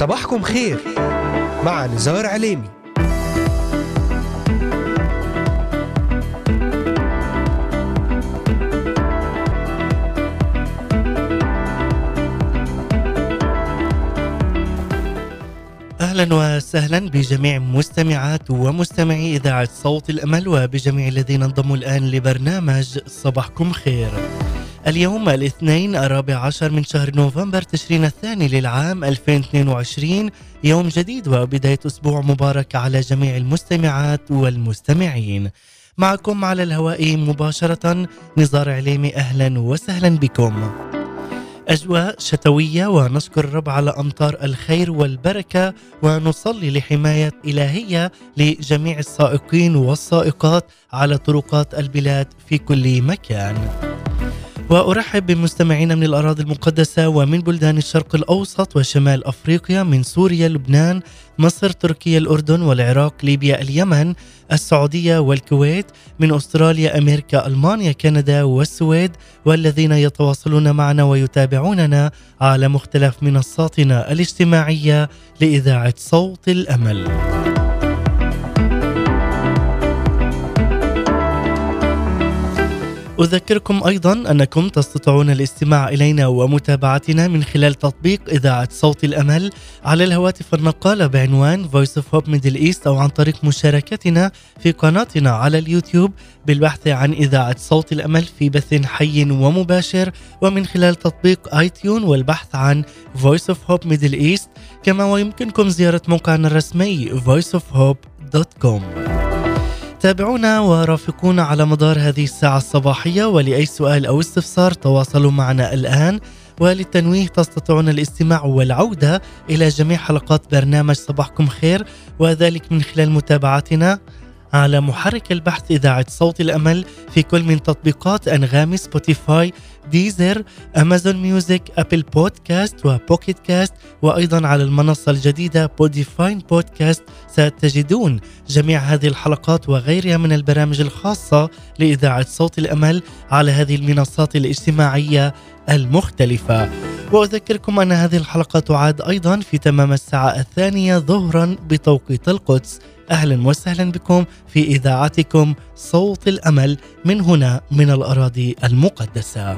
صباحكم خير مع نزار عليمي أهلا وسهلا بجميع مستمعات ومستمعي إذاعة صوت الأمل وبجميع الذين انضموا الآن لبرنامج صباحكم خير. اليوم الاثنين الرابع عشر من شهر نوفمبر تشرين الثاني للعام 2022 يوم جديد وبداية أسبوع مبارك على جميع المستمعات والمستمعين. معكم على الهواء مباشرة نزار عليمي أهلا وسهلا بكم. أجواء شتوية ونشكر الرب على أمطار الخير والبركة ونصلي لحماية إلهية لجميع السائقين والسائقات على طرقات البلاد في كل مكان. وأرحب بمستمعينا من الأراضي المقدسة ومن بلدان الشرق الأوسط وشمال أفريقيا من سوريا لبنان مصر تركيا الأردن والعراق ليبيا اليمن السعودية والكويت من أستراليا أمريكا ألمانيا كندا والسويد والذين يتواصلون معنا ويتابعوننا على مختلف منصاتنا الاجتماعية لإذاعة صوت الأمل. أذكركم أيضا أنكم تستطيعون الاستماع إلينا ومتابعتنا من خلال تطبيق إذاعة صوت الأمل على الهواتف النقالة بعنوان Voice of Hope Middle East أو عن طريق مشاركتنا في قناتنا على اليوتيوب بالبحث عن إذاعة صوت الأمل في بث حي ومباشر ومن خلال تطبيق آي تيون والبحث عن Voice of Hope Middle East كما ويمكنكم زيارة موقعنا الرسمي voiceofhope.com تابعونا ورافقونا على مدار هذه الساعة الصباحية ولأي سؤال أو استفسار تواصلوا معنا الآن. وللتنويه تستطيعون الاستماع والعودة إلى جميع حلقات برنامج صباحكم خير وذلك من خلال متابعتنا. على محرك البحث إذاعة صوت الأمل في كل من تطبيقات أنغامي Spotify Deezer Amazon Music Apple Podcast و Pocket Cast. وأيضا على المنصة الجديدة Podvine Podcast ستجدون جميع هذه الحلقات وغيرها من البرامج الخاصة لإذاعة صوت الأمل على هذه المنصات الاجتماعية المختلفة. وأذكركم أن هذه الحلقة تعاد أيضا في تمام الساعة الثانية ظهرا بتوقيت القدس. أهلا وسهلا بكم في إذاعتكم صوت الأمل من هنا من الأراضي المقدسة.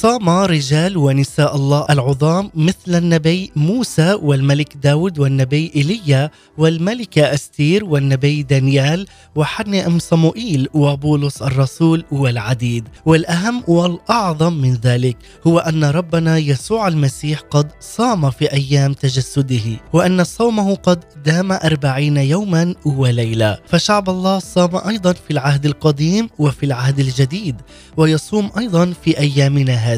صام رجال ونساء الله العظام مثل النبي موسى والملك داود والنبي إيليا والملكة أستير والنبي دانيال وحنا أم صموئيل وبولس الرسول والعديد. والأهم والأعظم من ذلك هو أن ربنا يسوع المسيح قد صام في أيام تجسده وأن صومه قد دام أربعين يوما وليلة. فشعب الله صام أيضا في العهد القديم وفي العهد الجديد ويصوم أيضا في أيامنا هذه.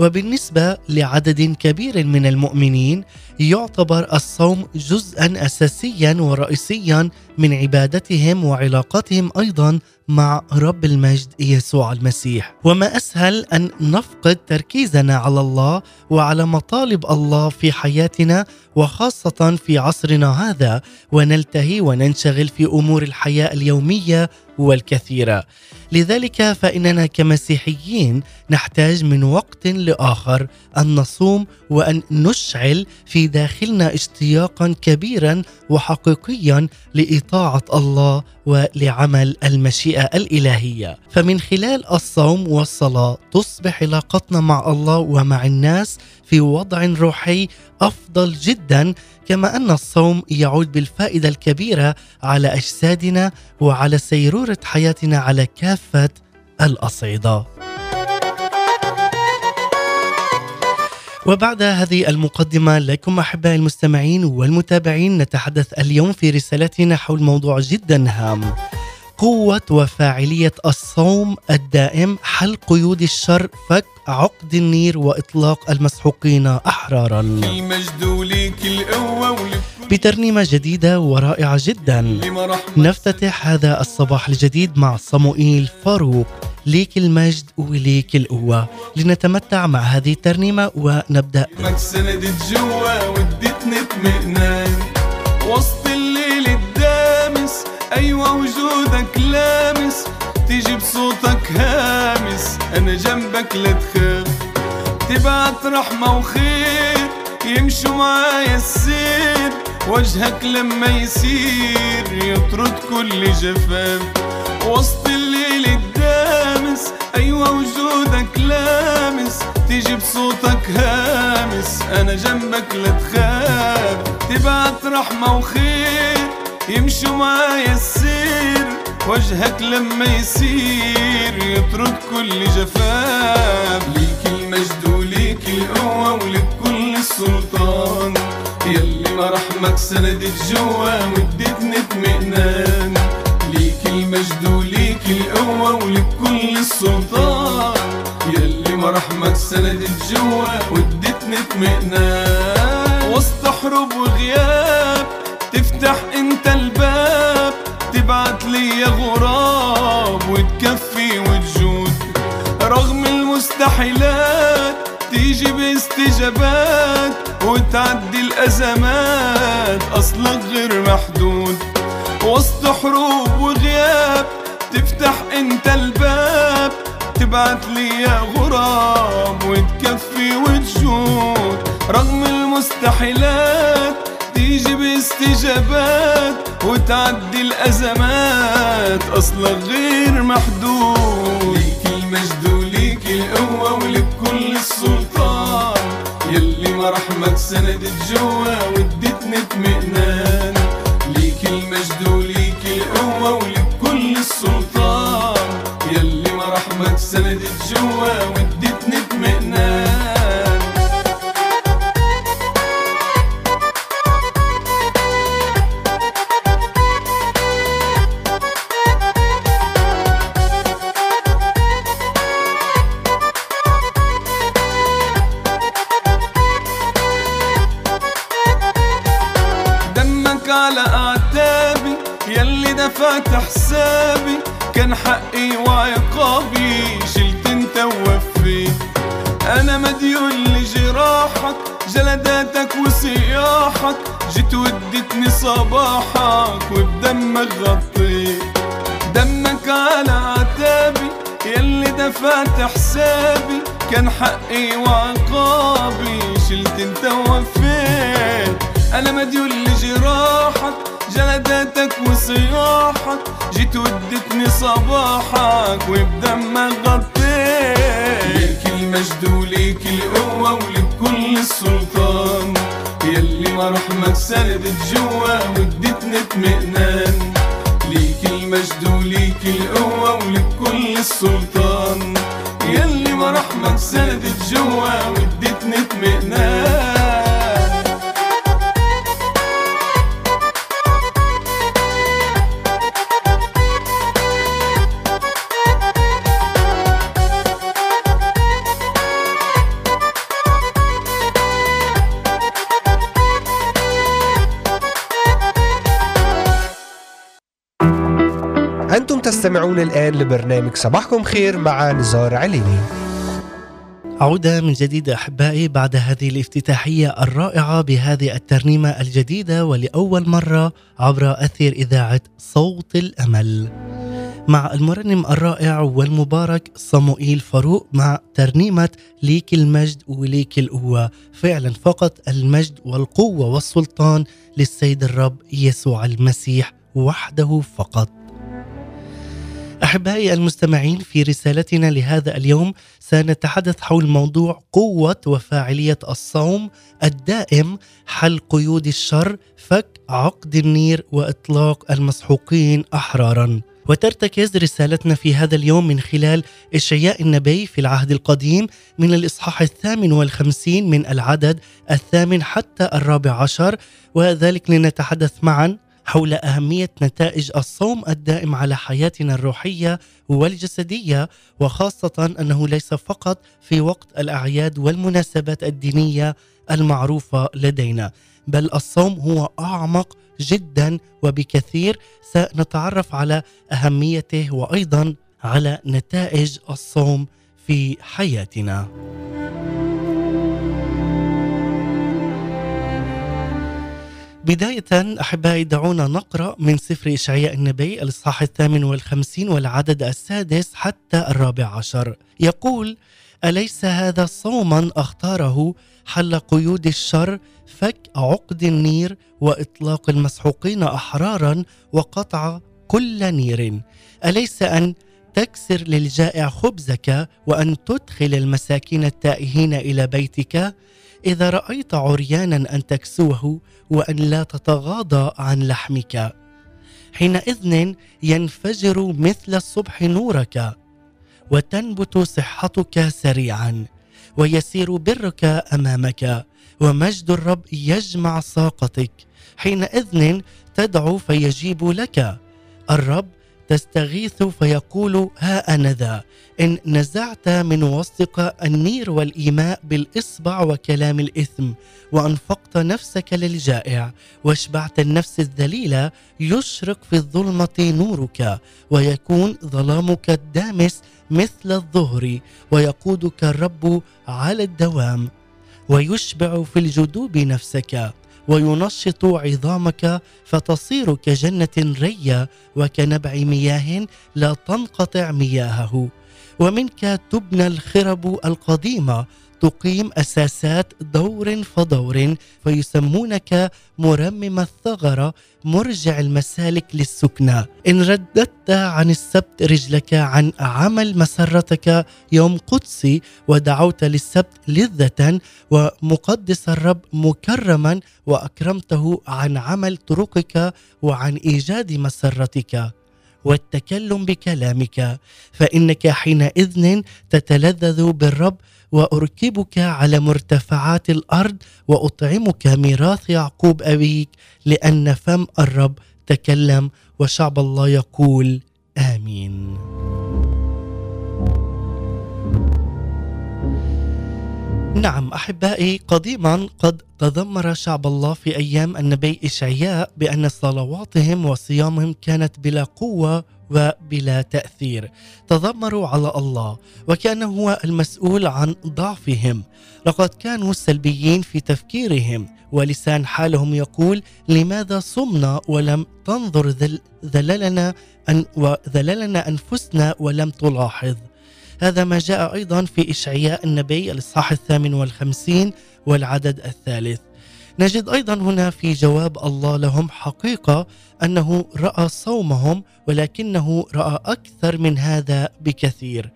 وبالنسبة لعدد كبير من المؤمنين يعتبر الصوم جزءا اساسيا ورئيسيا من عبادتهم وعلاقتهم أيضا مع رب المجد يسوع المسيح. وما أسهل أن نفقد تركيزنا على الله وعلى مطالب الله في حياتنا وخاصة في عصرنا هذا ونلتهي وننشغل في أمور الحياة اليومية والكثيرة. لذلك فإننا كمسيحيين نحتاج من وقت لآخر أن نصوم وأن نشعل في داخلنا اشتياقا كبيرا وحقيقيا لإطاعة الله ولعمل المشيئة الإلهية. فمن خلال الصوم والصلاة تصبح علاقتنا مع الله ومع الناس في وضع روحي أفضل جدا كما أن الصوم يعود بالفائدة الكبيرة على أجسادنا وعلى سيرورة حياتنا على كافة الأصعدة. وبعد هذه المقدمة لكم أحبائي المستمعين والمتابعين نتحدث اليوم في رسالتنا حول موضوع جدا هام. قوة وفاعلية الصوم الدائم حل قيود الشر فك عقد النير وإطلاق المسحوقين أحرارا. المجد وليك القوة بترنيمة جديدة ورائعة جدا. نفتتح هذا الصباح الجديد مع صموئيل فاروق. ليك المجد وليك القوة. لنتمتع مع هذه الترنيمة ونبدأ. سندت جوا وادتني اطمئنان. وسط أيوة وجودك لامس. تيجي بصوتك هامس. أنا جنبك لا تخاف. تبعت رحمة وخير. يمشوا معايا السير. وجهك لما يسير يطرد كل جفاف. وسط الليل الدامس. أيوة وجودك لامس. تيجي بصوتك هامس. أنا جنبك لا تخاف. تبعت رحمة وخير. يمشوا معايا السير وجهك لما يسير يطرد كل جفاف. ليك المجد وليك القوة ولك كل السلطان. يلي مراحمك سندت جوا وادتني اطمئنان ليك المجد وليك القوة ولك كل السلطان. يلي مراحمك سندت جوا وادتني اطمئنان وسط حروب وغياب تفتح انت الباب تبعت لي غراب وتكفي وتجود رغم المستحيلات تيجي باستجابات وتعدي الأزمات أصلك غير محدود. وسط حروب وغياب تفتح انت الباب تبعت لي يا غراب وتكفي وتجود رغم المستحيلات تيجي باستجابات وتعدي الأزمات أصلك غير محدود. ليك المجد وليك القوة ولك كل السلطان. يلي مراحمك سندت جوا وادتني اطمئنان ليك المجد وليك القوة ولك كل السلطان. يلي مراحمك سندت جوا حسابي كان حقي وعقابي. شلت انت ووفيت. أنا مديون لجراحك جلداتك وصياحك. جيت ودتني صباحك وبدمك غطيت. ليك المجد وليك القوة ولك كل السلطان يلي مراحمك سندت جوا وادتني اطمئنان. ليك المجد وليك القوة ولك كل السلطان. سندت جوا وادتني اطمئنان أنتم تستمعون الآن لبرنامج صباحكم خير مع نزار عليني. عودة من جديد أحبائي بعد هذه الافتتاحية الرائعة بهذه الترنيمة الجديدة ولأول مرة عبر أثير إذاعة صوت الأمل. مع المرنم الرائع والمبارك صموئيل فاروق مع ترنيمة ليك المجد وليك القوة. فعلا فقط المجد والقوة والسلطان للسيد الرب يسوع المسيح وحده فقط. أحبائي المستمعين في رسالتنا لهذا اليوم سنتحدث حول موضوع قوة وفاعلية الصوم الدائم حل قيود الشر فك عقد النير وإطلاق المسحوقين أحرارا. وترتكز رسالتنا في هذا اليوم من خلال إشعياء النبي في العهد القديم من الإصحاح الثامن والخمسين من العدد الثامن حتى الرابع عشر وذلك لنتحدث معا حول أهمية نتائج الصوم الدائم على حياتنا الروحية والجسدية وخاصة أنه ليس فقط في وقت الأعياد والمناسبات الدينية المعروفة لدينا بل الصوم هو أعمق جدا وبكثير سنتعرف على أهميته وأيضا على نتائج الصوم في حياتنا. بداية أحبائي دعونا نقرأ من سفر إشعياء النبي الإصحاح الثامن والخمسين والعدد السادس حتى الرابع عشر. يقول أليس هذا صوما أختاره حل قيود الشر فك عقد النير وإطلاق المسحوقين أحرارا وقطع كل نير؟ أليس أن تكسر للجائع خبزك وأن تدخل المساكين التائهين إلى بيتك؟ إذا رأيت عريانا أن تكسوه وأن لا تتغاضى عن لحمك. حينئذ ينفجر مثل الصبح نورك وتنبت صحتك سريعا ويسير برك أمامك ومجد الرب يجمع ساقتك حينئذ تدعو فيجيب لك. الرب تستغيث فيقول ها أنا ذا. إن نزعت من وسطك النير والإيماء بالإصبع وكلام الإثم وأنفقت نفسك للجائع وأشبعت النفس الذليلة يشرق في الظلمة نورك ويكون ظلامك الدامس مثل الظهر ويقودك الرب على الدوام ويشبع في الجدوب نفسك. وينشط عظامك فتصير كجنة رية وكنبع مياه لا تنقطع مياهه. ومنك تبنى الخرب القديمة تقيم أساسات دور فدور فيسمونك مرمم الثغره مرجع المسالك للسكنى إن رددت عن السبت رجلك عن عمل مسرتك يوم قدسي ودعوت للسبت لذة ومقدس الرب مكرما وأكرمته عن عمل طرقك وعن إيجاد مسرتك. والتكلم بكلامك فإنك حينئذ تتلذذ بالرب وأركبك على مرتفعات الأرض وأطعمك ميراث يعقوب أبيك لأن فم الرب تكلم وشعب الله يقول آمين. نعم أحبائي قديما قد تذمر شعب الله في أيام النبي إشعياء بأن صلواتهم وصيامهم كانت بلا قوة وبلا تأثير. تذمروا على الله وكان هو المسؤول عن ضعفهم. لقد كانوا سلبيين في تفكيرهم ولسان حالهم يقول لماذا صمنا ولم تنظر ذل ذللنا أن وذللنا أنفسنا ولم تلاحظ؟ هذا ما جاء أيضا في إشعياء النبي الإصحاح الثامن والخمسين والعدد الثالث. نجد أيضا هنا في جواب الله لهم حقيقة أنه رأى صومهم ولكنه رأى أكثر من هذا بكثير.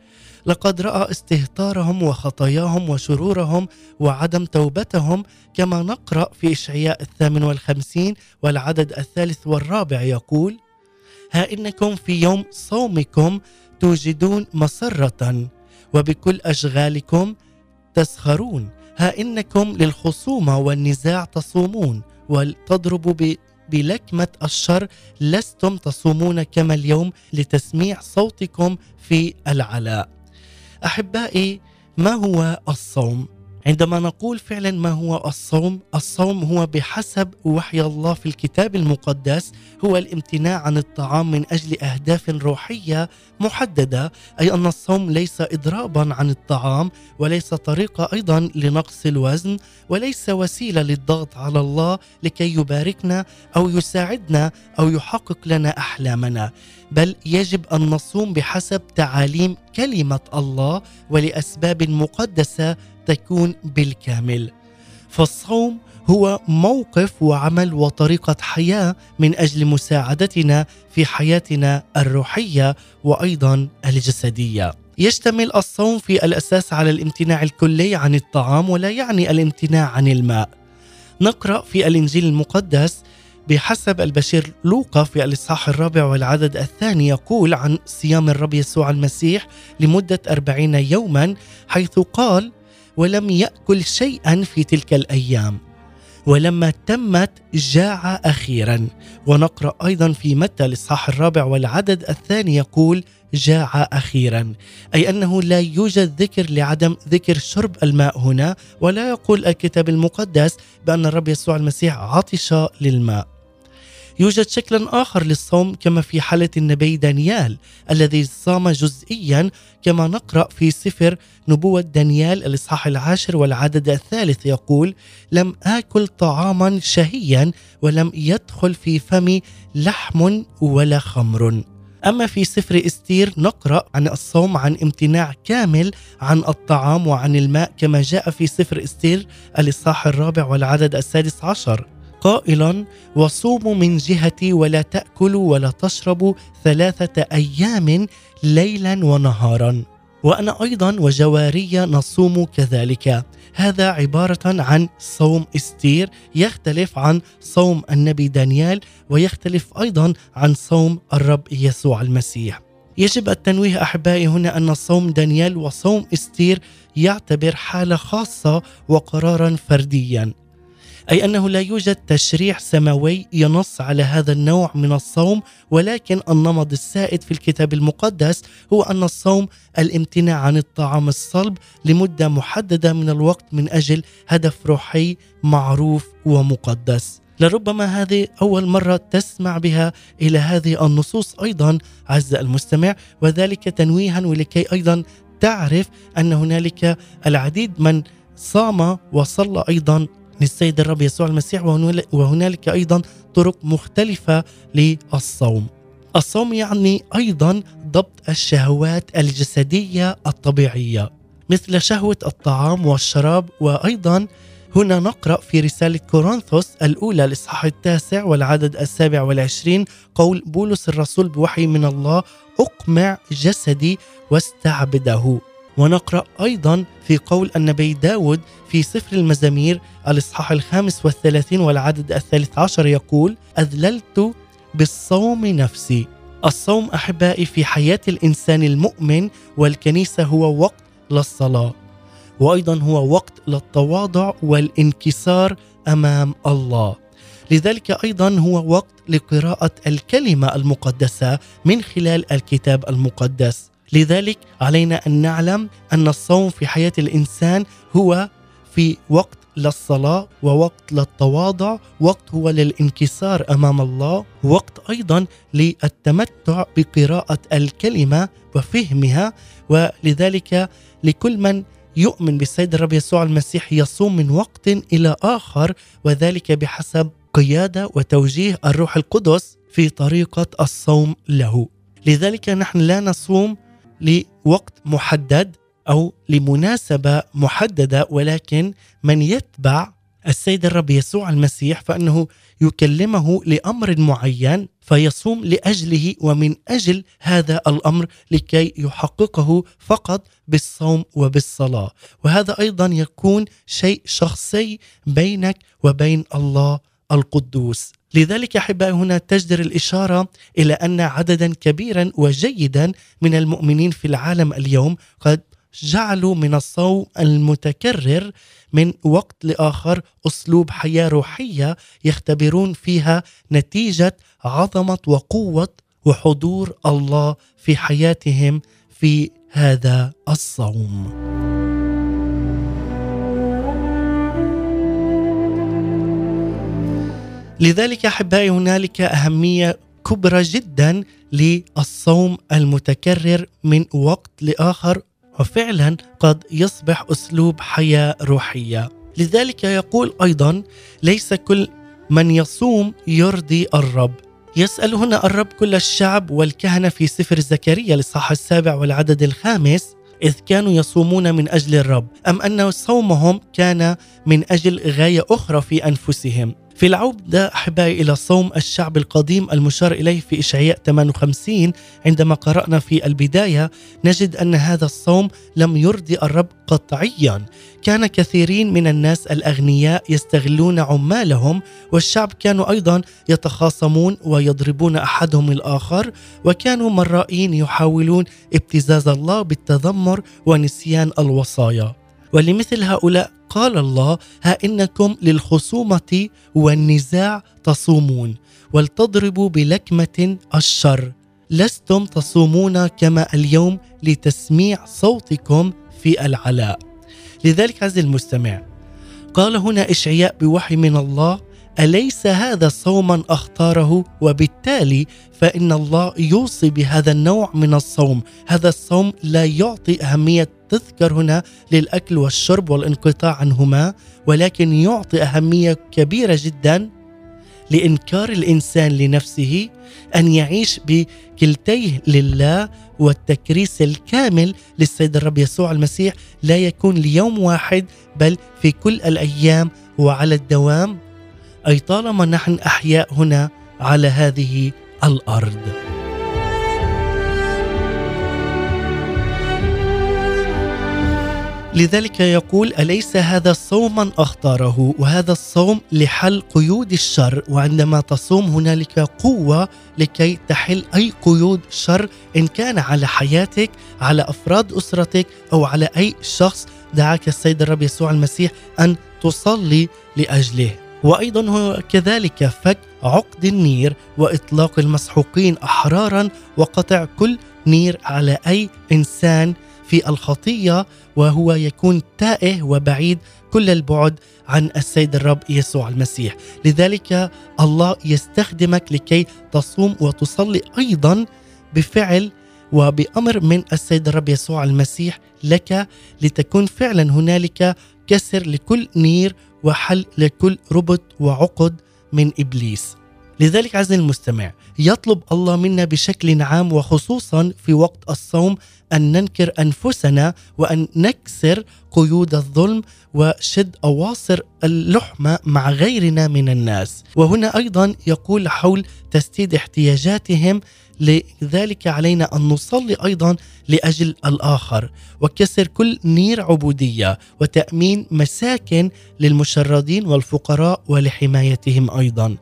لقد رأى استهتارهم وخطاياهم وشرورهم وعدم توبتهم كما نقرأ في إشعياء الثامن والخمسين والعدد الثالث والرابع يقول ها إنكم في يوم صومكم توجدون مسره وبكل أشغالكم تسخرون. ها إنكم للخصومة والنزاع تصومون. وتضرب بلكمة الشر لستم تصومون كما اليوم لتسميع صوتكم في العلاء. أحبائي ما هو الصوم؟ عندما نقول فعلا ما هو الصوم الصوم هو بحسب وحي الله في الكتاب المقدس هو الامتناع عن الطعام من أجل أهداف روحية محددة أي أن الصوم ليس اضرابا عن الطعام وليس طريقة أيضا لنقص الوزن وليس وسيلة للضغط على الله لكي يباركنا أو يساعدنا أو يحقق لنا أحلامنا. بل يجب أن نصوم بحسب تعاليم كلمة الله ولأسباب مقدسة تكون بالكامل. فالصوم هو موقف وعمل وطريقة حياة من أجل مساعدتنا في حياتنا الروحية وأيضا الجسدية. يشتمل الصوم في الأساس على الامتناع الكلي عن الطعام ولا يعني الامتناع عن الماء. نقرأ في الإنجيل المقدس بحسب البشير لوقا في الإصحاح الرابع والعدد الثاني يقول عن صيام الرب يسوع المسيح لمدة أربعين يوما حيث قال ولم يأكل شيئا في تلك الأيام. ولما تمت جاع أخيرا. ونقرأ أيضا في متى الإصحاح الرابع والعدد الثاني يقول جاع أخيرا. أي أنه لا يوجد ذكر لعدم ذكر شرب الماء هنا ولا يقول الكتاب المقدس بأن الرب يسوع المسيح عطش للماء. يوجد شكل آخر للصوم كما في حالة النبي دانيال الذي صام جزئيا كما نقرأ في سفر نبوة دانيال الإصحاح العاشر والعدد الثالث يقول لم آكل طعاما شهيا ولم يدخل في فمي لحم ولا خمر. أما في سفر إستير نقرأ عن الصوم عن امتناع كامل عن الطعام وعن الماء كما جاء في سفر إستير الإصحاح الرابع والعدد السادس عشر. قائلا وصوموا من جهتي ولا تأكلوا ولا تشربوا ثلاثة أيام ليلا ونهارا. وأنا أيضا وجواري نصوم كذلك. هذا عبارة عن صوم إستير يختلف عن صوم النبي دانيال ويختلف أيضا عن صوم الرب يسوع المسيح. يجب التنويه أحبائي هنا أن صوم دانيال وصوم إستير يعتبر حالة خاصة وقرارا فرديا. أي أنه لا يوجد تشريع سماوي ينص على هذا النوع من الصوم ولكن النمط السائد في الكتاب المقدس هو أن الصوم الامتناع عن الطعام الصلب لمدة محددة من الوقت من أجل هدف روحي معروف ومقدس. لربما هذه أول مرة تسمع بها إلى هذه النصوص أيضا عز المستمع وذلك تنويها ولكي أيضا تعرف أن هنالك العديد من صام وصلى أيضا للسيد الرب يسوع المسيح وهنالك أيضا طرق مختلفة للصوم. الصوم يعني أيضا ضبط الشهوات الجسدية الطبيعية مثل شهوة الطعام والشراب وأيضا هنا نقرأ في رسالة كورنثوس الأولى الإصحاح التاسع والعدد السابع والعشرين قول بولس الرسول بوحي من الله أقمع جسدي واستعبده ونقرأ أيضا في قول النبي داود في سفر المزامير الإصحاح الخامس والثلاثين والعدد الثالث عشر يقول أذللت بالصوم نفسي. الصوم أحبائي في حياة الإنسان المؤمن والكنيسة هو وقت للصلاة وأيضا هو وقت للتواضع والانكسار أمام الله. لذلك أيضا هو وقت لقراءة الكلمة المقدسة من خلال الكتاب المقدس. لذلك علينا أن نعلم أن الصوم في حياة الإنسان هو في وقت للصلاة ووقت للتواضع وقت هو للانكسار أمام الله وقت أيضا للتمتع بقراءة الكلمة وفهمها. ولذلك لكل من يؤمن بالسيد الرب يسوع المسيح يصوم من وقت إلى آخر وذلك بحسب قيادة وتوجيه الروح القدس في طريقة الصوم له. لذلك نحن لا نصوم لوقت محدد أو لمناسبة محددة ولكن من يتبع السيد الرب يسوع المسيح فإنه يكلمه لأمر معين فيصوم لأجله ومن أجل هذا الأمر لكي يحققه فقط بالصوم وبالصلاة. وهذا أيضا يكون شيء شخصي بينك وبين الله القدوس. لذلك أحبائي هنا تجدر الإشارة إلى أن عددا كبيرا وجيدا من المؤمنين في العالم اليوم قد جعلوا من الصوم المتكرر من وقت لآخر أسلوب حياة روحية يختبرون فيها نتيجة عظمة وقوة وحضور الله في حياتهم في هذا الصوم. لذلك أحبائي هنالك أهمية كبرى جدا للصوم المتكرر من وقت لآخر وفعلا قد يصبح أسلوب حياة روحية. لذلك يقول أيضا ليس كل من يصوم يرضي الرب. يسأل هنا الرب كل الشعب والكهنة في سفر زكريا الإصحاح السابع والعدد الخامس إذ كانوا يصومون من أجل الرب أم أن صومهم كان من أجل غاية أخرى في أنفسهم؟ في العودة أحبائي إلى صوم الشعب القديم المشار إليه في إشعياء 58 عندما قرأنا في البداية نجد أن هذا الصوم لم يرضي الرب قطعيا. كان كثيرين من الناس الأغنياء يستغلون عمالهم والشعب كانوا أيضا يتخاصمون ويضربون أحدهم الآخر وكانوا مرائين يحاولون ابتزاز الله بالتذمر ونسيان الوصايا. ولمثل هؤلاء قال الله ها إنكم للخصومة والنزاع تصومون ولتضربوا بلكمة الشر. لستم تصومون كما اليوم لتسميع صوتكم في العلاء. لذلك عزيزي المستمع قال هنا إشعياء بوحي من الله أليس هذا صوما أختاره؟ وبالتالي فإن الله يوصي بهذا النوع من الصوم. هذا الصوم لا يعطي أهمية تذكر هنا للأكل والشرب والانقطاع عنهما ولكن يعطي أهمية كبيرة جدا لإنكار الإنسان لنفسه أن يعيش بكلتيه لله والتكريس الكامل للسيد الرب يسوع المسيح. لا يكون ليوم واحد بل في كل الأيام وعلى الدوام. أي طالما نحن أحياء هنا على هذه الأرض. لذلك يقول أليس هذا صوما اختاره وهذا الصوم لحل قيود الشر وعندما تصوم هنالك قوة لكي تحل أي قيود شر إن كان على حياتك على أفراد أسرتك أو على أي شخص. دعاك السيد الرب يسوع المسيح أن تصلي لأجله. وأيضا هو كذلك فك عقد النير وإطلاق المسحوقين احرارا وقطع كل نير على أي إنسان في الخطية وهو يكون تائه وبعيد كل البعد عن السيد الرب يسوع المسيح. لذلك الله يستخدمك لكي تصوم وتصلي أيضا بفعل وبأمر من السيد الرب يسوع المسيح لك لتكون فعلا هنالك كسر لكل نير وحل لكل ربط وعقد من إبليس. لذلك عزيزي المستمع يطلب الله منا بشكل عام وخصوصا في وقت الصوم أن ننكر أنفسنا وأن نكسر قيود الظلم وشد أواصر اللحمة مع غيرنا من الناس. وهنا أيضا يقول حول تسديد احتياجاتهم لذلك علينا أن نصلي أيضا لأجل الآخر وكسر كل نير عبودية وتأمين مساكن للمشردين والفقراء ولحمايتهم أيضا.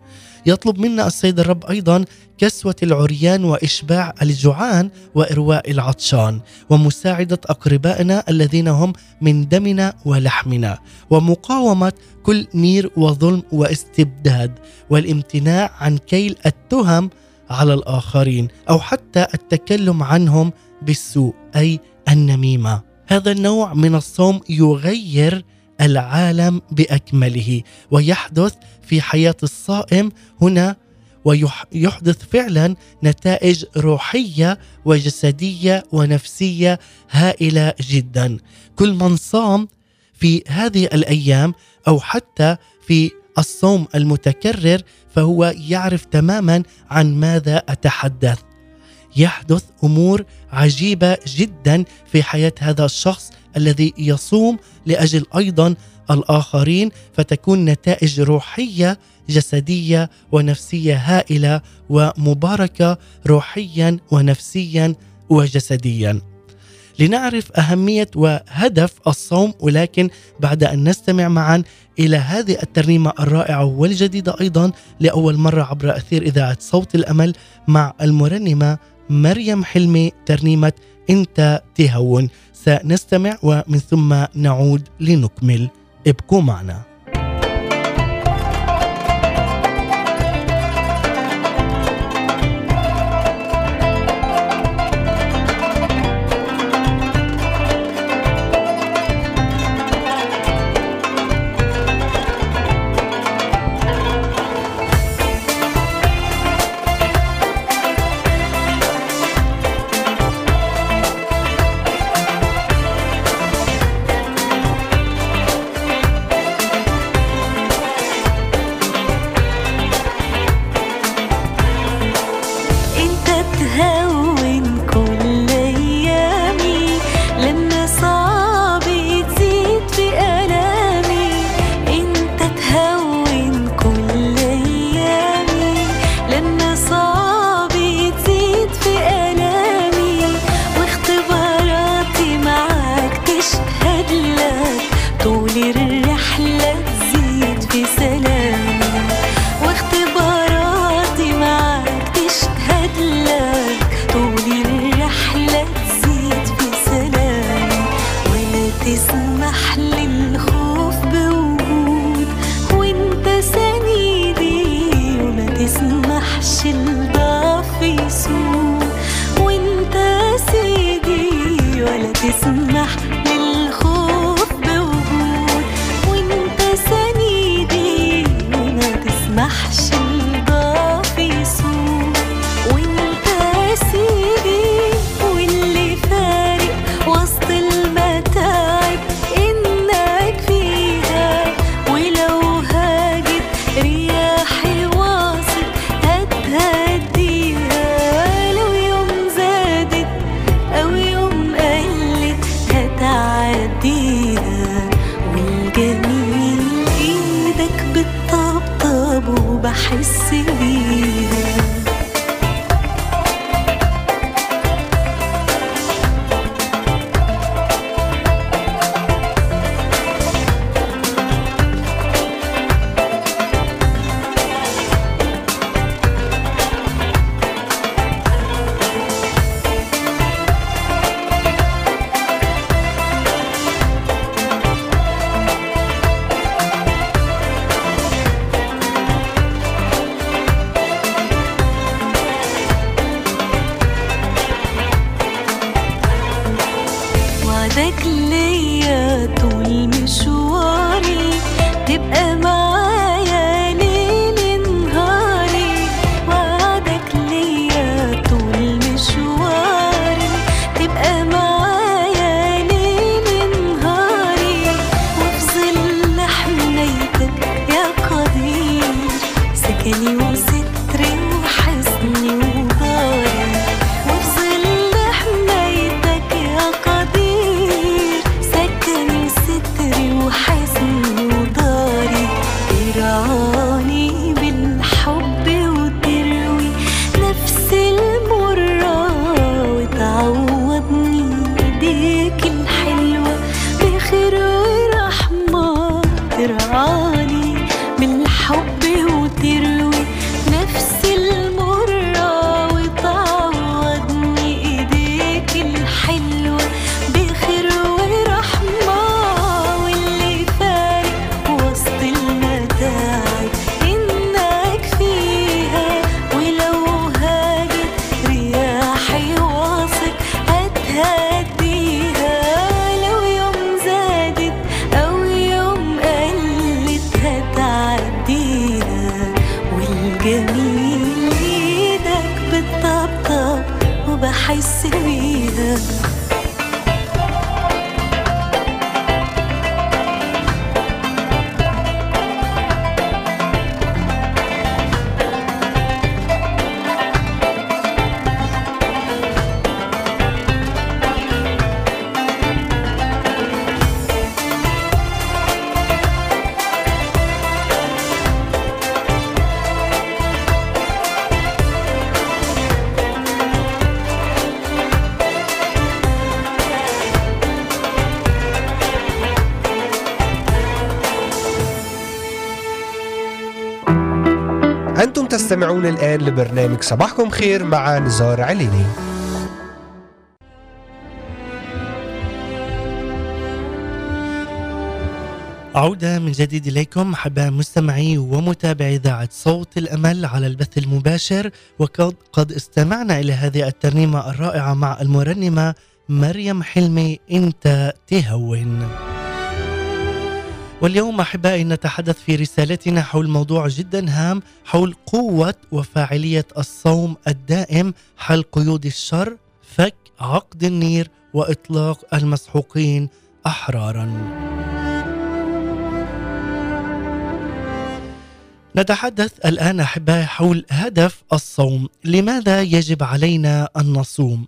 يطلب منا السيد الرب أيضا كسوة العريان وإشباع الجوعان وإرواء العطشان ومساعدة أقربائنا الذين هم من دمنا ولحمنا ومقاومة كل نير وظلم واستبداد والامتناع عن كيل التهم على الآخرين أو حتى التكلم عنهم بالسوء أي النميمة. هذا النوع من الصوم يغير العالم بأكمله ويحدث في حياة الصائم هنا ويحدث فعلا نتائج روحية وجسدية ونفسية هائلة جدا. كل من صام في هذه الأيام أو حتى في الصوم المتكرر فهو يعرف تماما عن ماذا أتحدث. يحدث أمور عجيبة جدا في حياة هذا الشخص الذي يصوم لأجل أيضا الآخرين فتكون نتائج روحية جسدية ونفسية هائلة ومباركة روحيا ونفسيا وجسديا. لنعرف أهمية وهدف الصوم ولكن بعد أن نستمع معا إلى هذه الترنيمة الرائعة والجديدة أيضا لأول مرة عبر أثير إذاعة صوت الأمل مع المرنمة مريم حلمي ترنيمة إنت تهون سنستمع ومن ثم نعود لنكمل. ابقوا معنا. تسمحش تستمعون الآن لبرنامج صباحكم خير مع نزار عليني. عودة من جديد إليكم أحباء مستمعي ومتابعي إذاعة صوت الأمل على البث المباشر وقد قد استمعنا إلى هذه الترنيمة الرائعة مع المرنمة مريم حلمي أنت تهون. واليوم أحبائي نتحدث في رسالتنا حول موضوع جدا هام حول قوة وفاعلية الصوم الدائم حل قيود الشر فك عقد النير وإطلاق المسحوقين أحرارا. نتحدث الآن أحبائي حول هدف الصوم لماذا يجب علينا أن نصوم؟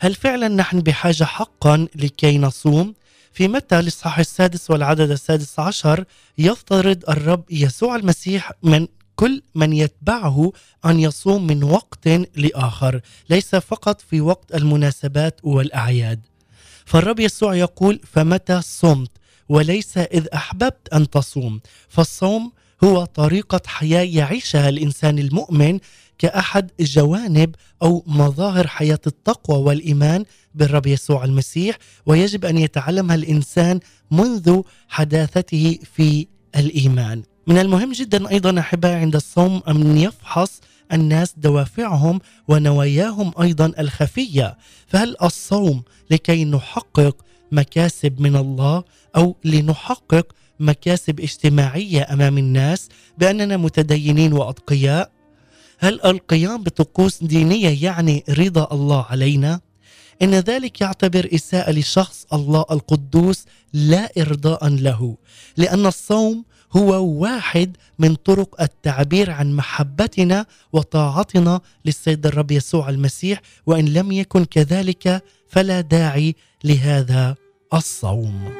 هل فعلا نحن بحاجة حقا لكي نصوم؟ في متى الإصحاح السادس والعدد السادس عشر يفترض الرب يسوع المسيح من كل من يتبعه أن يصوم من وقت لآخر ليس فقط في وقت المناسبات والأعياد. فالرب يسوع يقول فمتى صمت؟ وليس إذ أحببت أن تصوم. فالصوم هو طريقة حياة يعيشها الإنسان المؤمن كأحد جوانب أو مظاهر حياة التقوى والإيمان بالرب يسوع المسيح ويجب أن يتعلمها الإنسان منذ حداثته في الإيمان من المهم جدا أيضا أحبائي عند الصوم أن يفحص الناس دوافعهم ونواياهم أيضا الخفية فهل الصوم لكي نحقق مكاسب من الله أو لنحقق مكاسب اجتماعية أمام الناس بأننا متدينين وأتقياء؟ هل القيام بطقوس دينية يعني رضا الله علينا؟ إن ذلك يعتبر إساءة لشخص الله القدوس لا إرضاء له، لأن الصوم هو واحد من طرق التعبير عن محبتنا وطاعتنا للسيد الرب يسوع المسيح وإن لم يكن كذلك فلا داعي لهذا الصوم.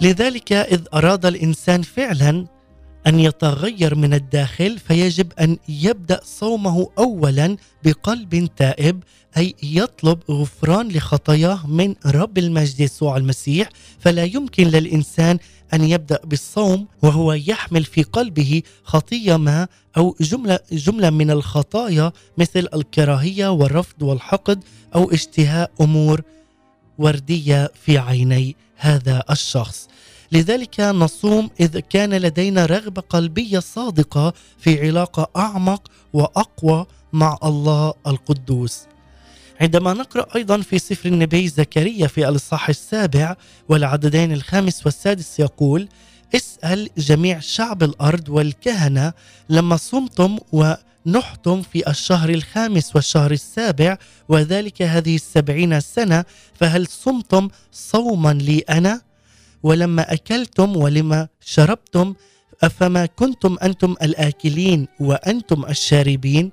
لذلك إذ أراد الإنسان فعلا أن يتغير من الداخل فيجب أن يبدأ صومه أولا بقلب تائب أي يطلب غفران لخطاياه من رب المجد يسوع المسيح. فلا يمكن للإنسان أن يبدأ بالصوم وهو يحمل في قلبه خطية ما أو جملة, جملة من الخطايا مثل الكراهية والرفض والحقد أو اشتهاء أمور وردية في عيني. هذا الشخص. لذلك نصوم إذ كان لدينا رغبة قلبية صادقة في علاقة أعمق وأقوى مع الله القدوس. عندما نقرأ أيضا في سفر النبي زكريا في الإصحاح السابع والعددين الخامس والسادس يقول اسأل جميع شعب الأرض والكهنة لما صمتم ونحتم في الشهر الخامس والشهر السابع وذلك هذه السبعين سنة فهل صمتم صوما لي أنا؟ ولما أكلتم ولما شربتم أفما كنتم أنتم الآكلين وأنتم الشاربين؟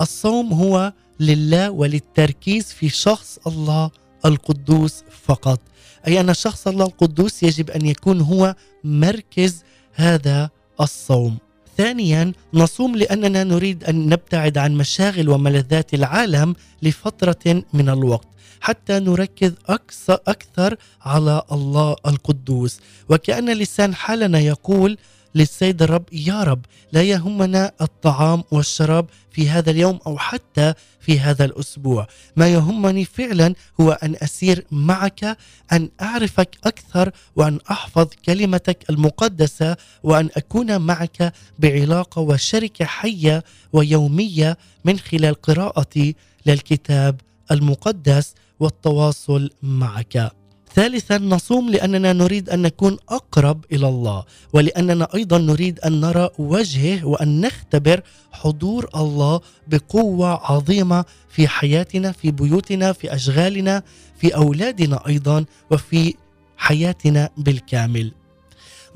الصوم هو لله وللتركيز في شخص الله القدوس فقط. أي أن شخص الله القدوس يجب أن يكون هو مركز هذا الصوم. ثانيا نصوم لأننا نريد أن نبتعد عن مشاغل وملذات العالم لفترة من الوقت. حتى نركز أكثر أكثر على الله القدوس. وكأن لسان حالنا يقول للسيد الرب يا رب لا يهمنا الطعام والشراب في هذا اليوم أو حتى في هذا الأسبوع. ما يهمني فعلا هو أن أسير معك أن أعرفك أكثر وأن أحفظ كلمتك المقدسة وأن أكون معك بعلاقة وشركة حية ويومية من خلال قراءتي للكتاب المقدس. والتواصل معك. ثالثا نصوم لأننا نريد أن نكون أقرب إلى الله ولأننا أيضا نريد أن نرى وجهه وأن نختبر حضور الله بقوة عظيمة في حياتنا في بيوتنا في أشغالنا في أولادنا أيضا وفي حياتنا بالكامل.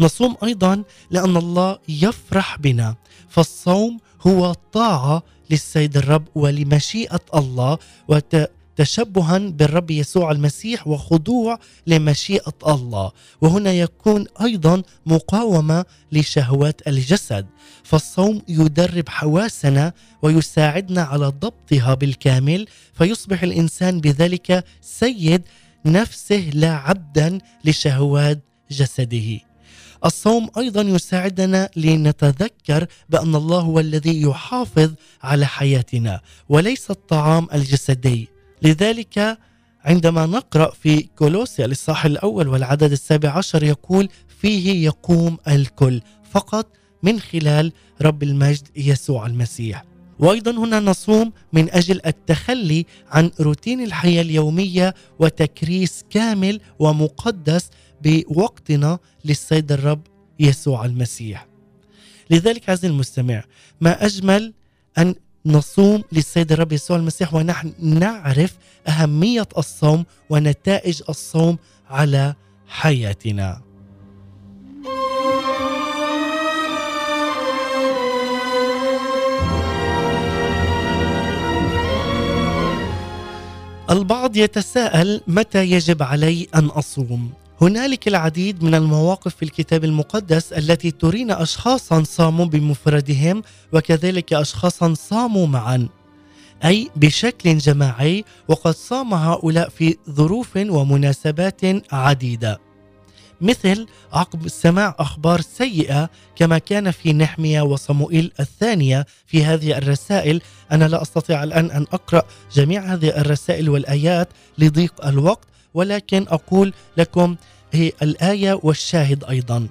نصوم أيضا لأن الله يفرح بنا فالصوم هو طاعة للسيد الرب ولمشيئة الله تشبها بالرب يسوع المسيح وخضوع لمشيئة الله. وهنا يكون أيضا مقاومة لشهوات الجسد. فالصوم يدرب حواسنا ويساعدنا على ضبطها بالكامل فيصبح الإنسان بذلك سيد نفسه لا عبدا لشهوات جسده. الصوم أيضا يساعدنا لنتذكر بأن الله هو الذي يحافظ على حياتنا وليس الطعام الجسدي. لذلك عندما نقرأ في كولوسي الإصحاح الأول والعدد السابع عشر يقول فيه يقوم الكل فقط من خلال رب المجد يسوع المسيح وأيضا هنا نصوم من أجل التخلي عن روتين الحياة اليومية وتكريس كامل ومقدس بوقتنا للسيد الرب يسوع المسيح. لذلك عزيزي المستمع ما أجمل أن نصوم للسيد الرب يسوع المسيح ونحن نعرف أهمية الصوم ونتائج الصوم على حياتنا. البعض يتساءل متى يجب علي أن أصوم؟ هنالك العديد من المواقف في الكتاب المقدس التي ترينا اشخاصا صاموا بمفردهم وكذلك اشخاصا صاموا معا. أي بشكل جماعي وقد صام هؤلاء في ظروف ومناسبات عديدة. مثل عقب سماع أخبار سيئة كما كان في نحمية وصموئيل الثانية في هذه الرسائل أنا لا أستطيع الآن أن أقرأ جميع هذه الرسائل والآيات لضيق الوقت ولكن أقول لكم هي الآية والشاهد أيضا.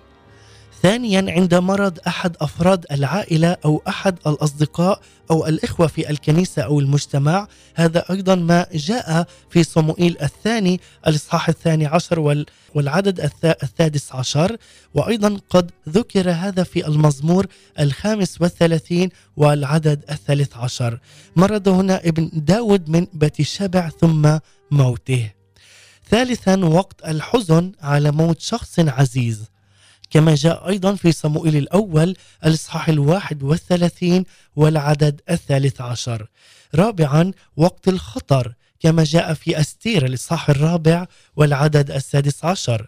ثانيا عند مرض أحد أفراد العائلة أو أحد الأصدقاء أو الإخوة في الكنيسة أو المجتمع هذا أيضا ما جاء في صموئيل الثاني الإصحاح الثاني عشر والعدد السادس عشر. وأيضا قد ذكر هذا في المزمور الخامس والثلاثين والعدد الثالث عشر. مرض هنا ابن داود من بتشبع ثم موته. ثالثا وقت الحزن على موت شخص عزيز. كما جاء أيضا في صموئيل الأول الإصحاح الواحد والثلاثين والعدد الثالث عشر. رابعا وقت الخطر كما جاء في أستير الإصحاح الرابع والعدد السادس عشر.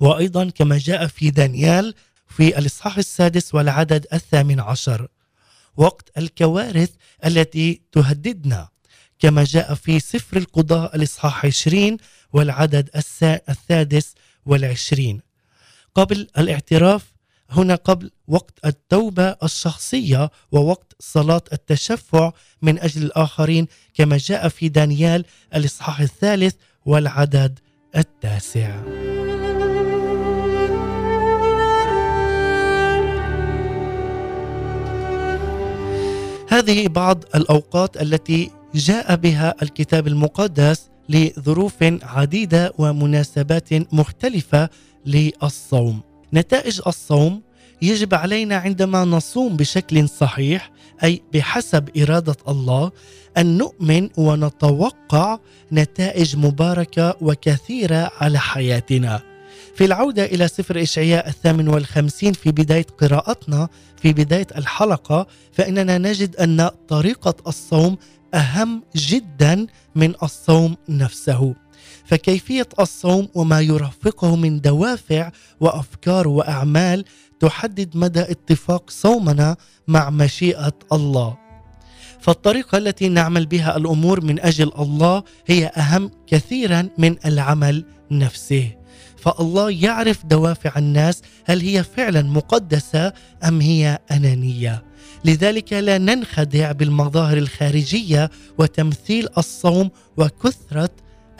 وأيضا كما جاء في دانيال في الإصحاح السادس والعدد الثامن عشر. وقت الكوارث التي تهددنا. كما جاء في سفر القضاء الإصحاح 20 والعدد السادس والعشرين. قبل الاعتراف هنا قبل وقت التوبة الشخصية ووقت صلاة التشفع من أجل الآخرين كما جاء في دانيال الإصحاح الثالث والعدد التاسع. هذه بعض الأوقات التي جاء بها الكتاب المقدس لظروف عديدة ومناسبات مختلفة للصوم نتائج الصوم يجب علينا عندما نصوم بشكل صحيح أي بحسب إرادة الله أن نؤمن ونتوقع نتائج مباركة وكثيرة على حياتنا. في العودة إلى سفر إشعياء الثامن والخمسين في بداية قراءتنا في بداية الحلقة فإننا نجد أن طريقة الصوم أهم جدا من الصوم نفسه. فكيفية الصوم وما يرافقه من دوافع وأفكار وأعمال تحدد مدى اتفاق صومنا مع مشيئة الله. فالطريقة التي نعمل بها الأمور من أجل الله هي أهم كثيرا من العمل نفسه. فالله يعرف دوافع الناس هل هي فعلا مقدسة أم هي أنانية. لذلك لا ننخدع بالمظاهر الخارجية وتمثيل الصوم وكثرة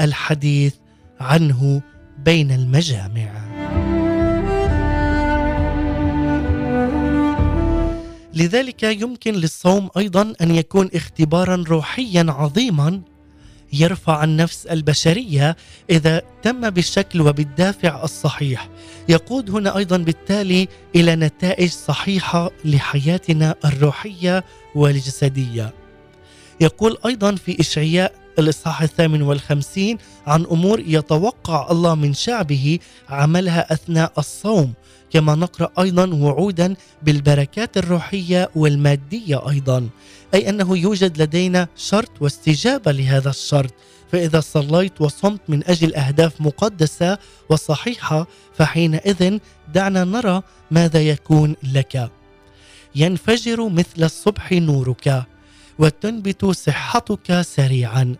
الحديث عنه بين المجامع. لذلك يمكن للصوم أيضا أن يكون اختبارا روحيا عظيما يرفع النفس البشرية إذا تم بالشكل وبالدافع الصحيح. يقود هنا أيضا بالتالي إلى نتائج صحيحة لحياتنا الروحية والجسدية. يقول أيضا في إشعياء الإصحاح الثامن والخمسين عن أمور يتوقع الله من شعبه عملها أثناء الصوم كما نقرأ أيضا وعودا بالبركات الروحية والمادية أيضا أي أنه يوجد لدينا شرط واستجابة لهذا الشرط فإذا صليت وصمت من أجل أهداف مقدسة وصحيحة فحينئذ دعنا نرى ماذا يكون لك. ينفجر مثل الصبح نورك وتنبت صحتك سريعا.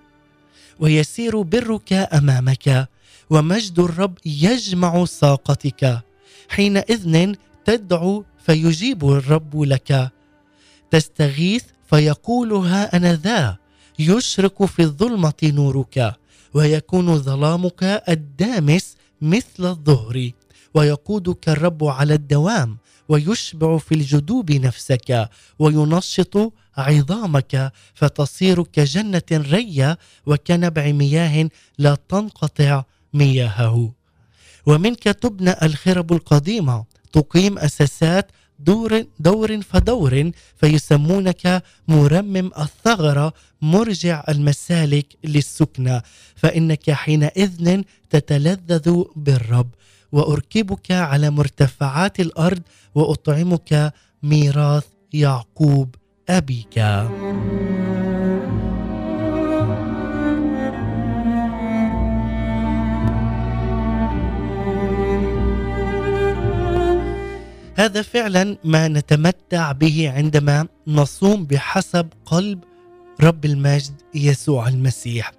ويسير برك أمامك ومجد الرب يجمع ساقتك. حينئذ تدعو فيجيب الرب لك. تستغيث فيقول ها أنا ذا يشرق في الظلمة نورك ويكون ظلامك الدامس مثل الظهر. ويقودك الرب على الدوام ويشبع في الجدوب نفسك وينشط عظامك فتصير كجنه رية وكنبع مياه لا تنقطع مياهه. ومنك تبنى الخرب القديمة تقيم أساسات دور دور فدور فيسمونك مرمم الثغرة مرجع المسالك للسكنى فإنك حينئذ تتلذذ بالرب وأركبك على مرتفعات الأرض وأطعمك ميراث يعقوب. أبيك. هذا فعلا ما نتمتع به عندما نصوم بحسب قلب رب المجد يسوع المسيح.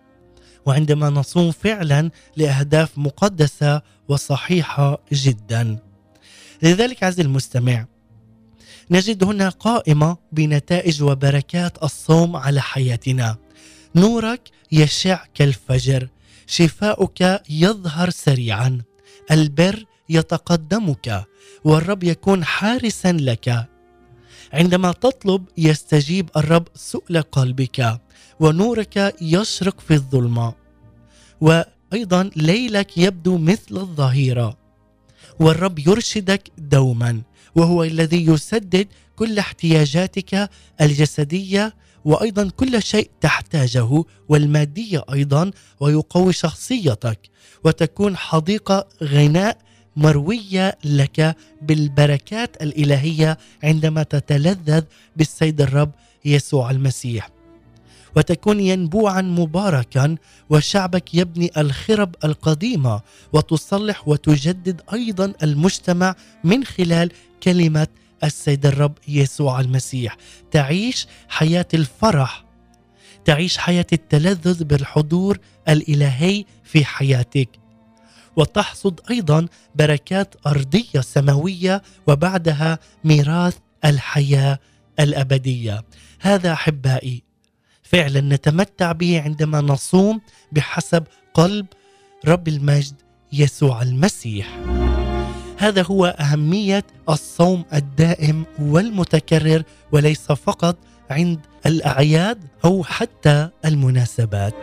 وعندما نصوم فعلا لأهداف مقدسة وصحيحة جدا. لذلك عز المستمع نجد هنا قائمة بنتائج وبركات الصوم على حياتنا. نورك يشع كالفجر شفاؤك يظهر سريعا البر يتقدمك والرب يكون حارسا لك. عندما تطلب يستجيب الرب سؤل قلبك ونورك يشرق في الظلمة. وأيضا ليلك يبدو مثل الظهيرة والرب يرشدك دوما. وهو الذي يسدد كل احتياجاتك الجسدية وأيضا كل شيء تحتاجه والمادية أيضا ويقوي شخصيتك وتكون حديقة غناء مروية لك بالبركات الإلهية عندما تتلذذ بالسيد الرب يسوع المسيح. وتكون ينبوعا مباركا وشعبك يبني الخرب القديمة وتصلح وتجدد أيضا المجتمع من خلال كلمة السيد الرب يسوع المسيح. تعيش حياة الفرح. تعيش حياة التلذذ بالحضور الإلهي في حياتك. وتحصد أيضا بركات أرضية سماوية وبعدها ميراث الحياة الأبدية. هذا أحبائي فعلا نتمتع به عندما نصوم بحسب قلب رب المجد يسوع المسيح. هذا هو أهمية الصوم الدائم والمتكرر وليس فقط عند الأعياد أو حتى المناسبات.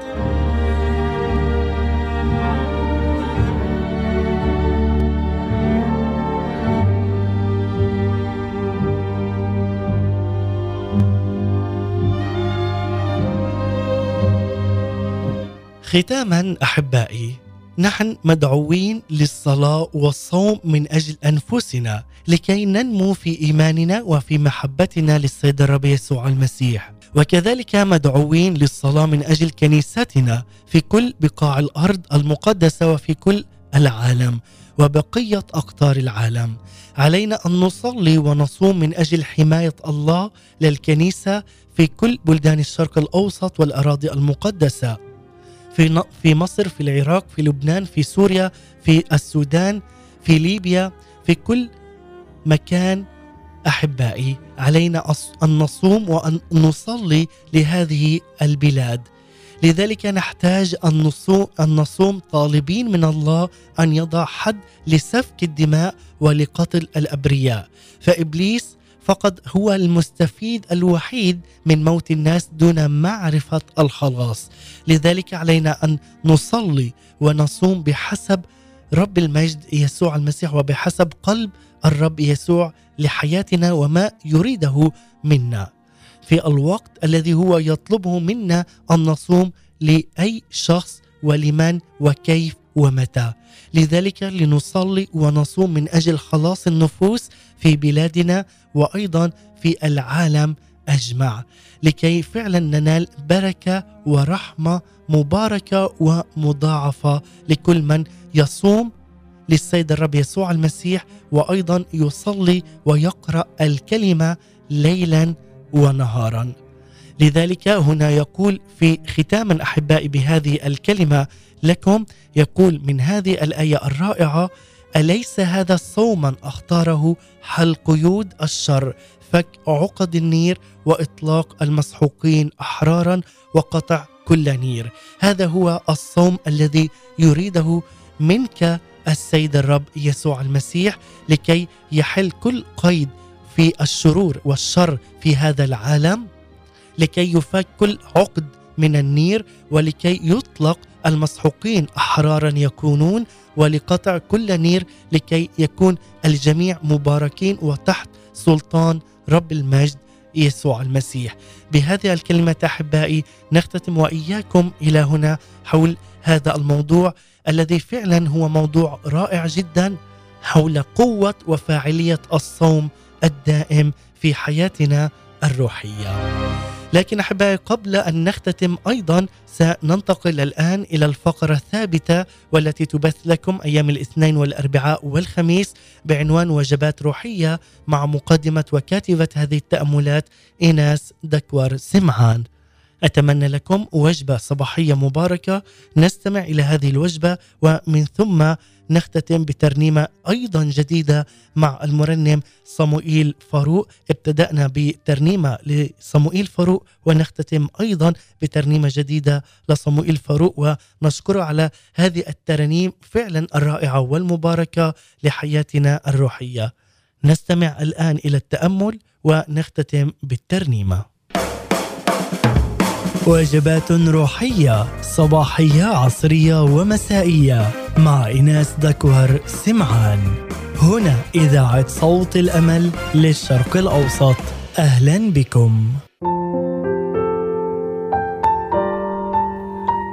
ختاما أحبائي نحن مدعوين للصلاة والصوم من أجل أنفسنا لكي ننمو في إيماننا وفي محبتنا للسيد الرب يسوع المسيح. وكذلك مدعوين للصلاة من أجل كنيستنا في كل بقاع الأرض المقدسة وفي كل العالم وبقية أقطار العالم. علينا أن نصلي ونصوم من أجل حماية الله للكنيسة في كل بلدان الشرق الأوسط والأراضي المقدسة. في في مصر في العراق في لبنان في سوريا في السودان في ليبيا في كل مكان. أحبائي علينا أن نصوم وأن نصلي لهذه البلاد. لذلك نحتاج أن نصوم أن نصوم طالبين من الله أن يضع حد لسفك الدماء ولقتل الأبرياء. فإبليس فقد هو المستفيد الوحيد من موت الناس دون معرفة الخلاص. لذلك علينا أن نصلي ونصوم بحسب رب المجد يسوع المسيح وبحسب قلب الرب يسوع لحياتنا وما يريده منا. في الوقت الذي هو يطلبه منا أن نصوم لأي شخص ولمن وكيف ومتى. لذلك لنصلي ونصوم من أجل خلاص النفوس في بلادنا وأيضا في العالم أجمع. لكي فعلا ننال بركة ورحمة مباركة ومضاعفة لكل من يصوم للسيد الرب يسوع المسيح وأيضا يصلي ويقرأ الكلمة ليلا ونهارا. لذلك هنا يقول في ختام أحبائي بهذه الكلمة لكم يقول من هذه الآية الرائعة أليس هذا صوما أختاره حل قيود الشر؟ فك عقد النير وإطلاق المسحوقين أحرارا وقطع كل نير. هذا هو الصوم الذي يريده منك السيد الرب يسوع المسيح لكي يحل كل قيد في الشرور والشر في هذا العالم لكي يفك كل عقد من النير ولكي يطلق المسحوقين أحرارا يكونون ولقطع كل نير لكي يكون الجميع مباركين وتحت سلطان رب المجد يسوع المسيح. بهذه الكلمة أحبائي نختتم وإياكم إلى هنا حول هذا الموضوع الذي فعلا هو موضوع رائع جدا حول قوة وفاعلية الصوم الدائم في حياتنا الروحية. لكن أحبائي قبل أن نختتم أيضا سننتقل الآن إلى الفقرة الثابتة والتي تبث لكم أيام الاثنين والأربعاء والخميس بعنوان وجبات روحية مع مقدمة وكاتبة هذه التأملات إيناس دكور سمعان. أتمنى لكم وجبة صباحية مباركة. نستمع إلى هذه الوجبة ومن ثم نختتم بترنيمة أيضا جديدة مع المرنم صموئيل فاروق. ابتدأنا بترنيمة لصموئيل فاروق ونختتم أيضا بترنيمة جديدة لصموئيل فاروق. ونشكره على هذه الترانيم فعلا الرائعة والمباركة لحياتنا الروحية. نستمع الآن إلى التأمل ونختتم بالترنيمة. وجبات روحية صباحية عصرية ومسائية. مع إناس دكوهر سمعان. هنا إذاعة صوت الأمل للشرق الأوسط. أهلا بكم.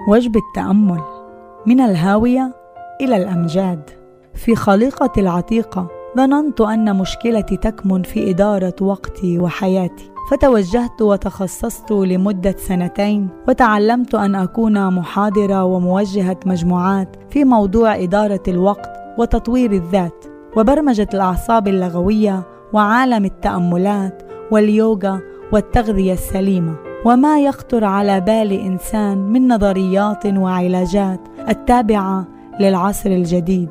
وجبة تأمل من الهاوية إلى الأمجاد. في خليقة العتيقة ظننت أن مشكلتي تكمن في إدارة وقتي وحياتي. فتوجهت وتخصصت لمدة سنتين وتعلمت أن أكون محاضرة وموجهة مجموعات في موضوع إدارة الوقت وتطوير الذات وبرمجة الأعصاب اللغوية وعالم التأملات واليوغا والتغذية السليمة. وما يخطر على بال إنسان من نظريات وعلاجات التابعة للعصر الجديد.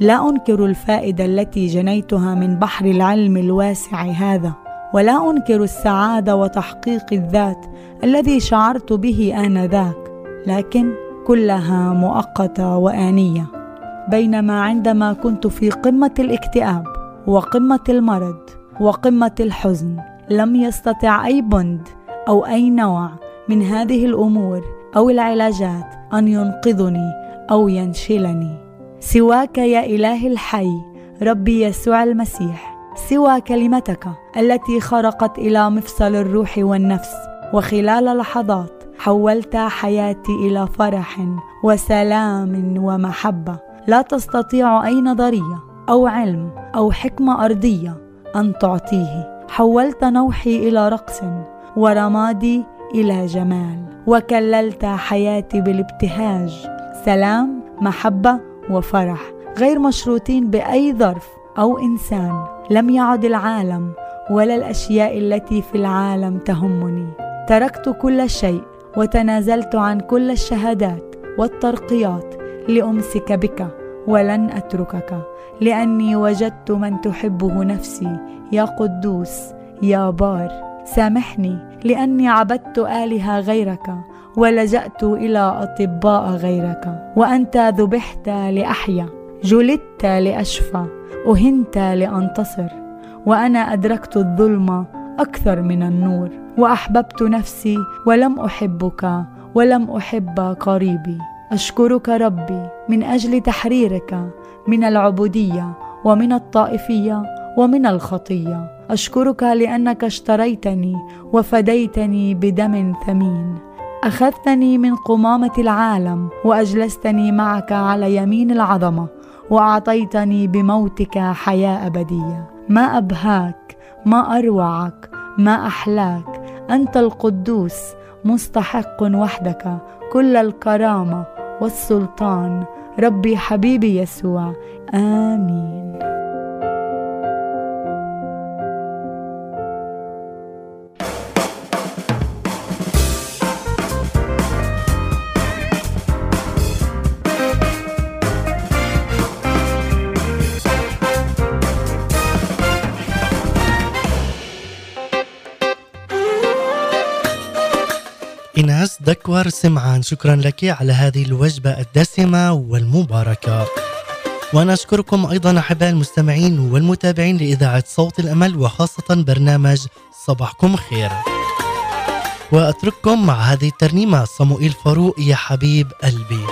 لا أنكر الفائدة التي جنيتها من بحر العلم الواسع هذا. ولا أنكر السعادة وتحقيق الذات الذي شعرت به آنذاك لكن كلها مؤقتة وآنية. بينما عندما كنت في قمة الاكتئاب وقمة المرض وقمة الحزن لم يستطع أي بند أو أي نوع من هذه الأمور أو العلاجات أن ينقذني أو ينشلني. سواك يا إلهي الحي ربي يسوع المسيح. سوى كلمتك التي خرقت إلى مفصل الروح والنفس. وخلال لحظات حولت حياتي إلى فرح وسلام ومحبة. لا تستطيع أي نظرية أو علم أو حكمة أرضية أن تعطيه. حولت نوحي إلى رقص ورمادي إلى جمال. وكللت حياتي بالابتهاج سلام محبة وفرح. غير مشروطين بأي ظرف أو إنسان. لم يعد العالم ولا الأشياء التي في العالم تهمني. تركت كل شيء وتنازلت عن كل الشهادات والترقيات لأمسك بك ولن أتركك لأني وجدت من تحبه نفسي. يا قدوس يا بار سامحني لأني عبدت آلهة غيرك ولجأت إلى أطباء غيرك وأنت ذبحت لأحيا جلدت لأشفى. أهنت لأنتصر وأنا أدركت الظلم أكثر من النور وأحببت نفسي ولم أحبك ولم أحب قريبي. أشكرك ربي من أجل تحريرك من العبودية ومن الطائفية ومن الخطية. أشكرك لأنك اشتريتني وفديتني بدم ثمين. أخذتني من قمامة العالم وأجلستني معك على يمين العظمة. وأعطيتني بموتك حياة أبدية. ما أبهاك ما أروعك ما أحلاك. أنت القدوس مستحق وحدك. كل الكرامة والسلطان. ربي حبيبي يسوع آمين. دكور سمعان شكرا لك على هذه الوجبة الدسمة والمباركة. وأنا أشكركم أيضا أحباء المستمعين والمتابعين لإذاعة صوت الأمل وخاصة برنامج صباحكم خير. وأترككم مع هذه الترنيمة صموئيل فاروق يا حبيب قلبي.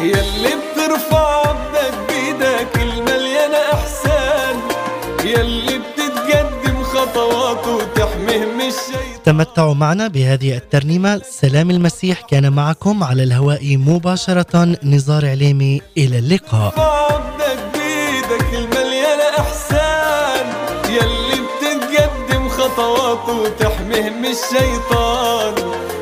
يلي بترفع عبدك بيدك المليانة إحسان يلي بتتقدم خطوات وتحميه من الشيطان تمتعوا معنا بهذه الترنيمة. سلام المسيح كان معكم على الهواء مباشرة نزار عليمي. إلى اللقاء. يلي بتتقدم خطوات وتحميه من الشيطان.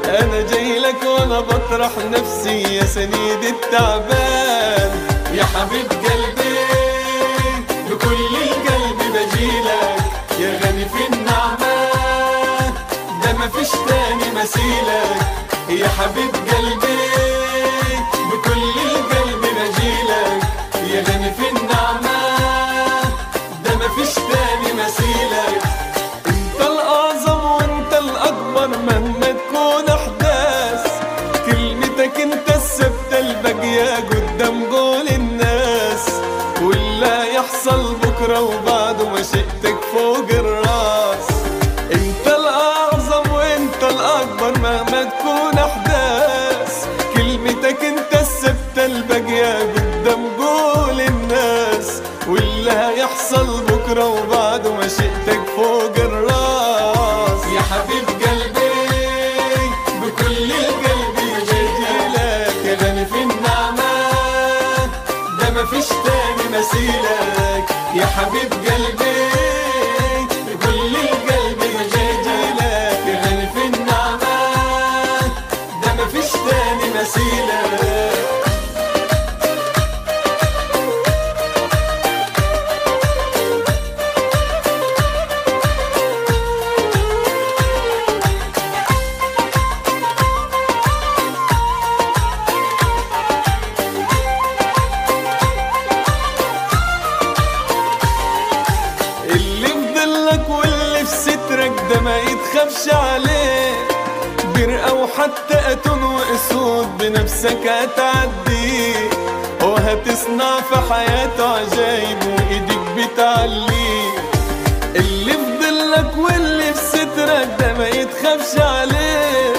أنا جاي لك وأنا بطرح نفسي يا سنيد التعبان. يا حبيب قلبي مثيلك يا حبيب قلبي. ده ما يتخافش عليه. برقة وحتى أتون وأسود بنفسك هتعدي. وهتصنع في حياته عجايب وإيدك بتعليه اللي في ظلك واللي في سترك ده ما يتخافش عليه.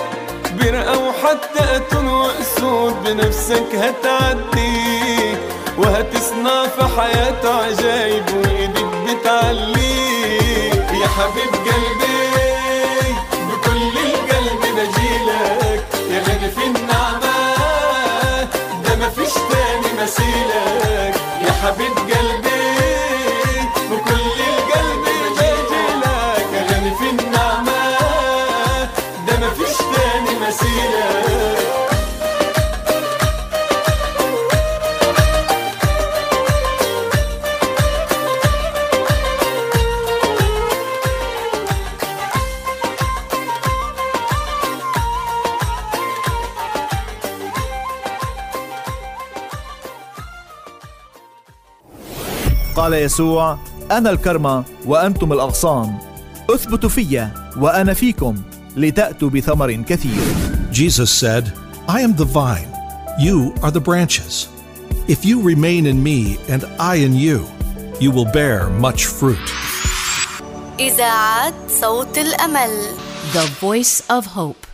برقة وحتى أتون وأسود بنفسك هتعدي. وهتصنع في حياته عجايب وإيدك بتعليه يا حبيب قلبي يسوع أنا الكرمة وأنتم الأغصان اثبتوا في وأنا فيكم لتأتوا بثمر كثير Jesus said, I am the vine, you are the branches. If you remain in me and I in you, you will bear much fruit. إذاعة صوت الأمل The Voice of Hope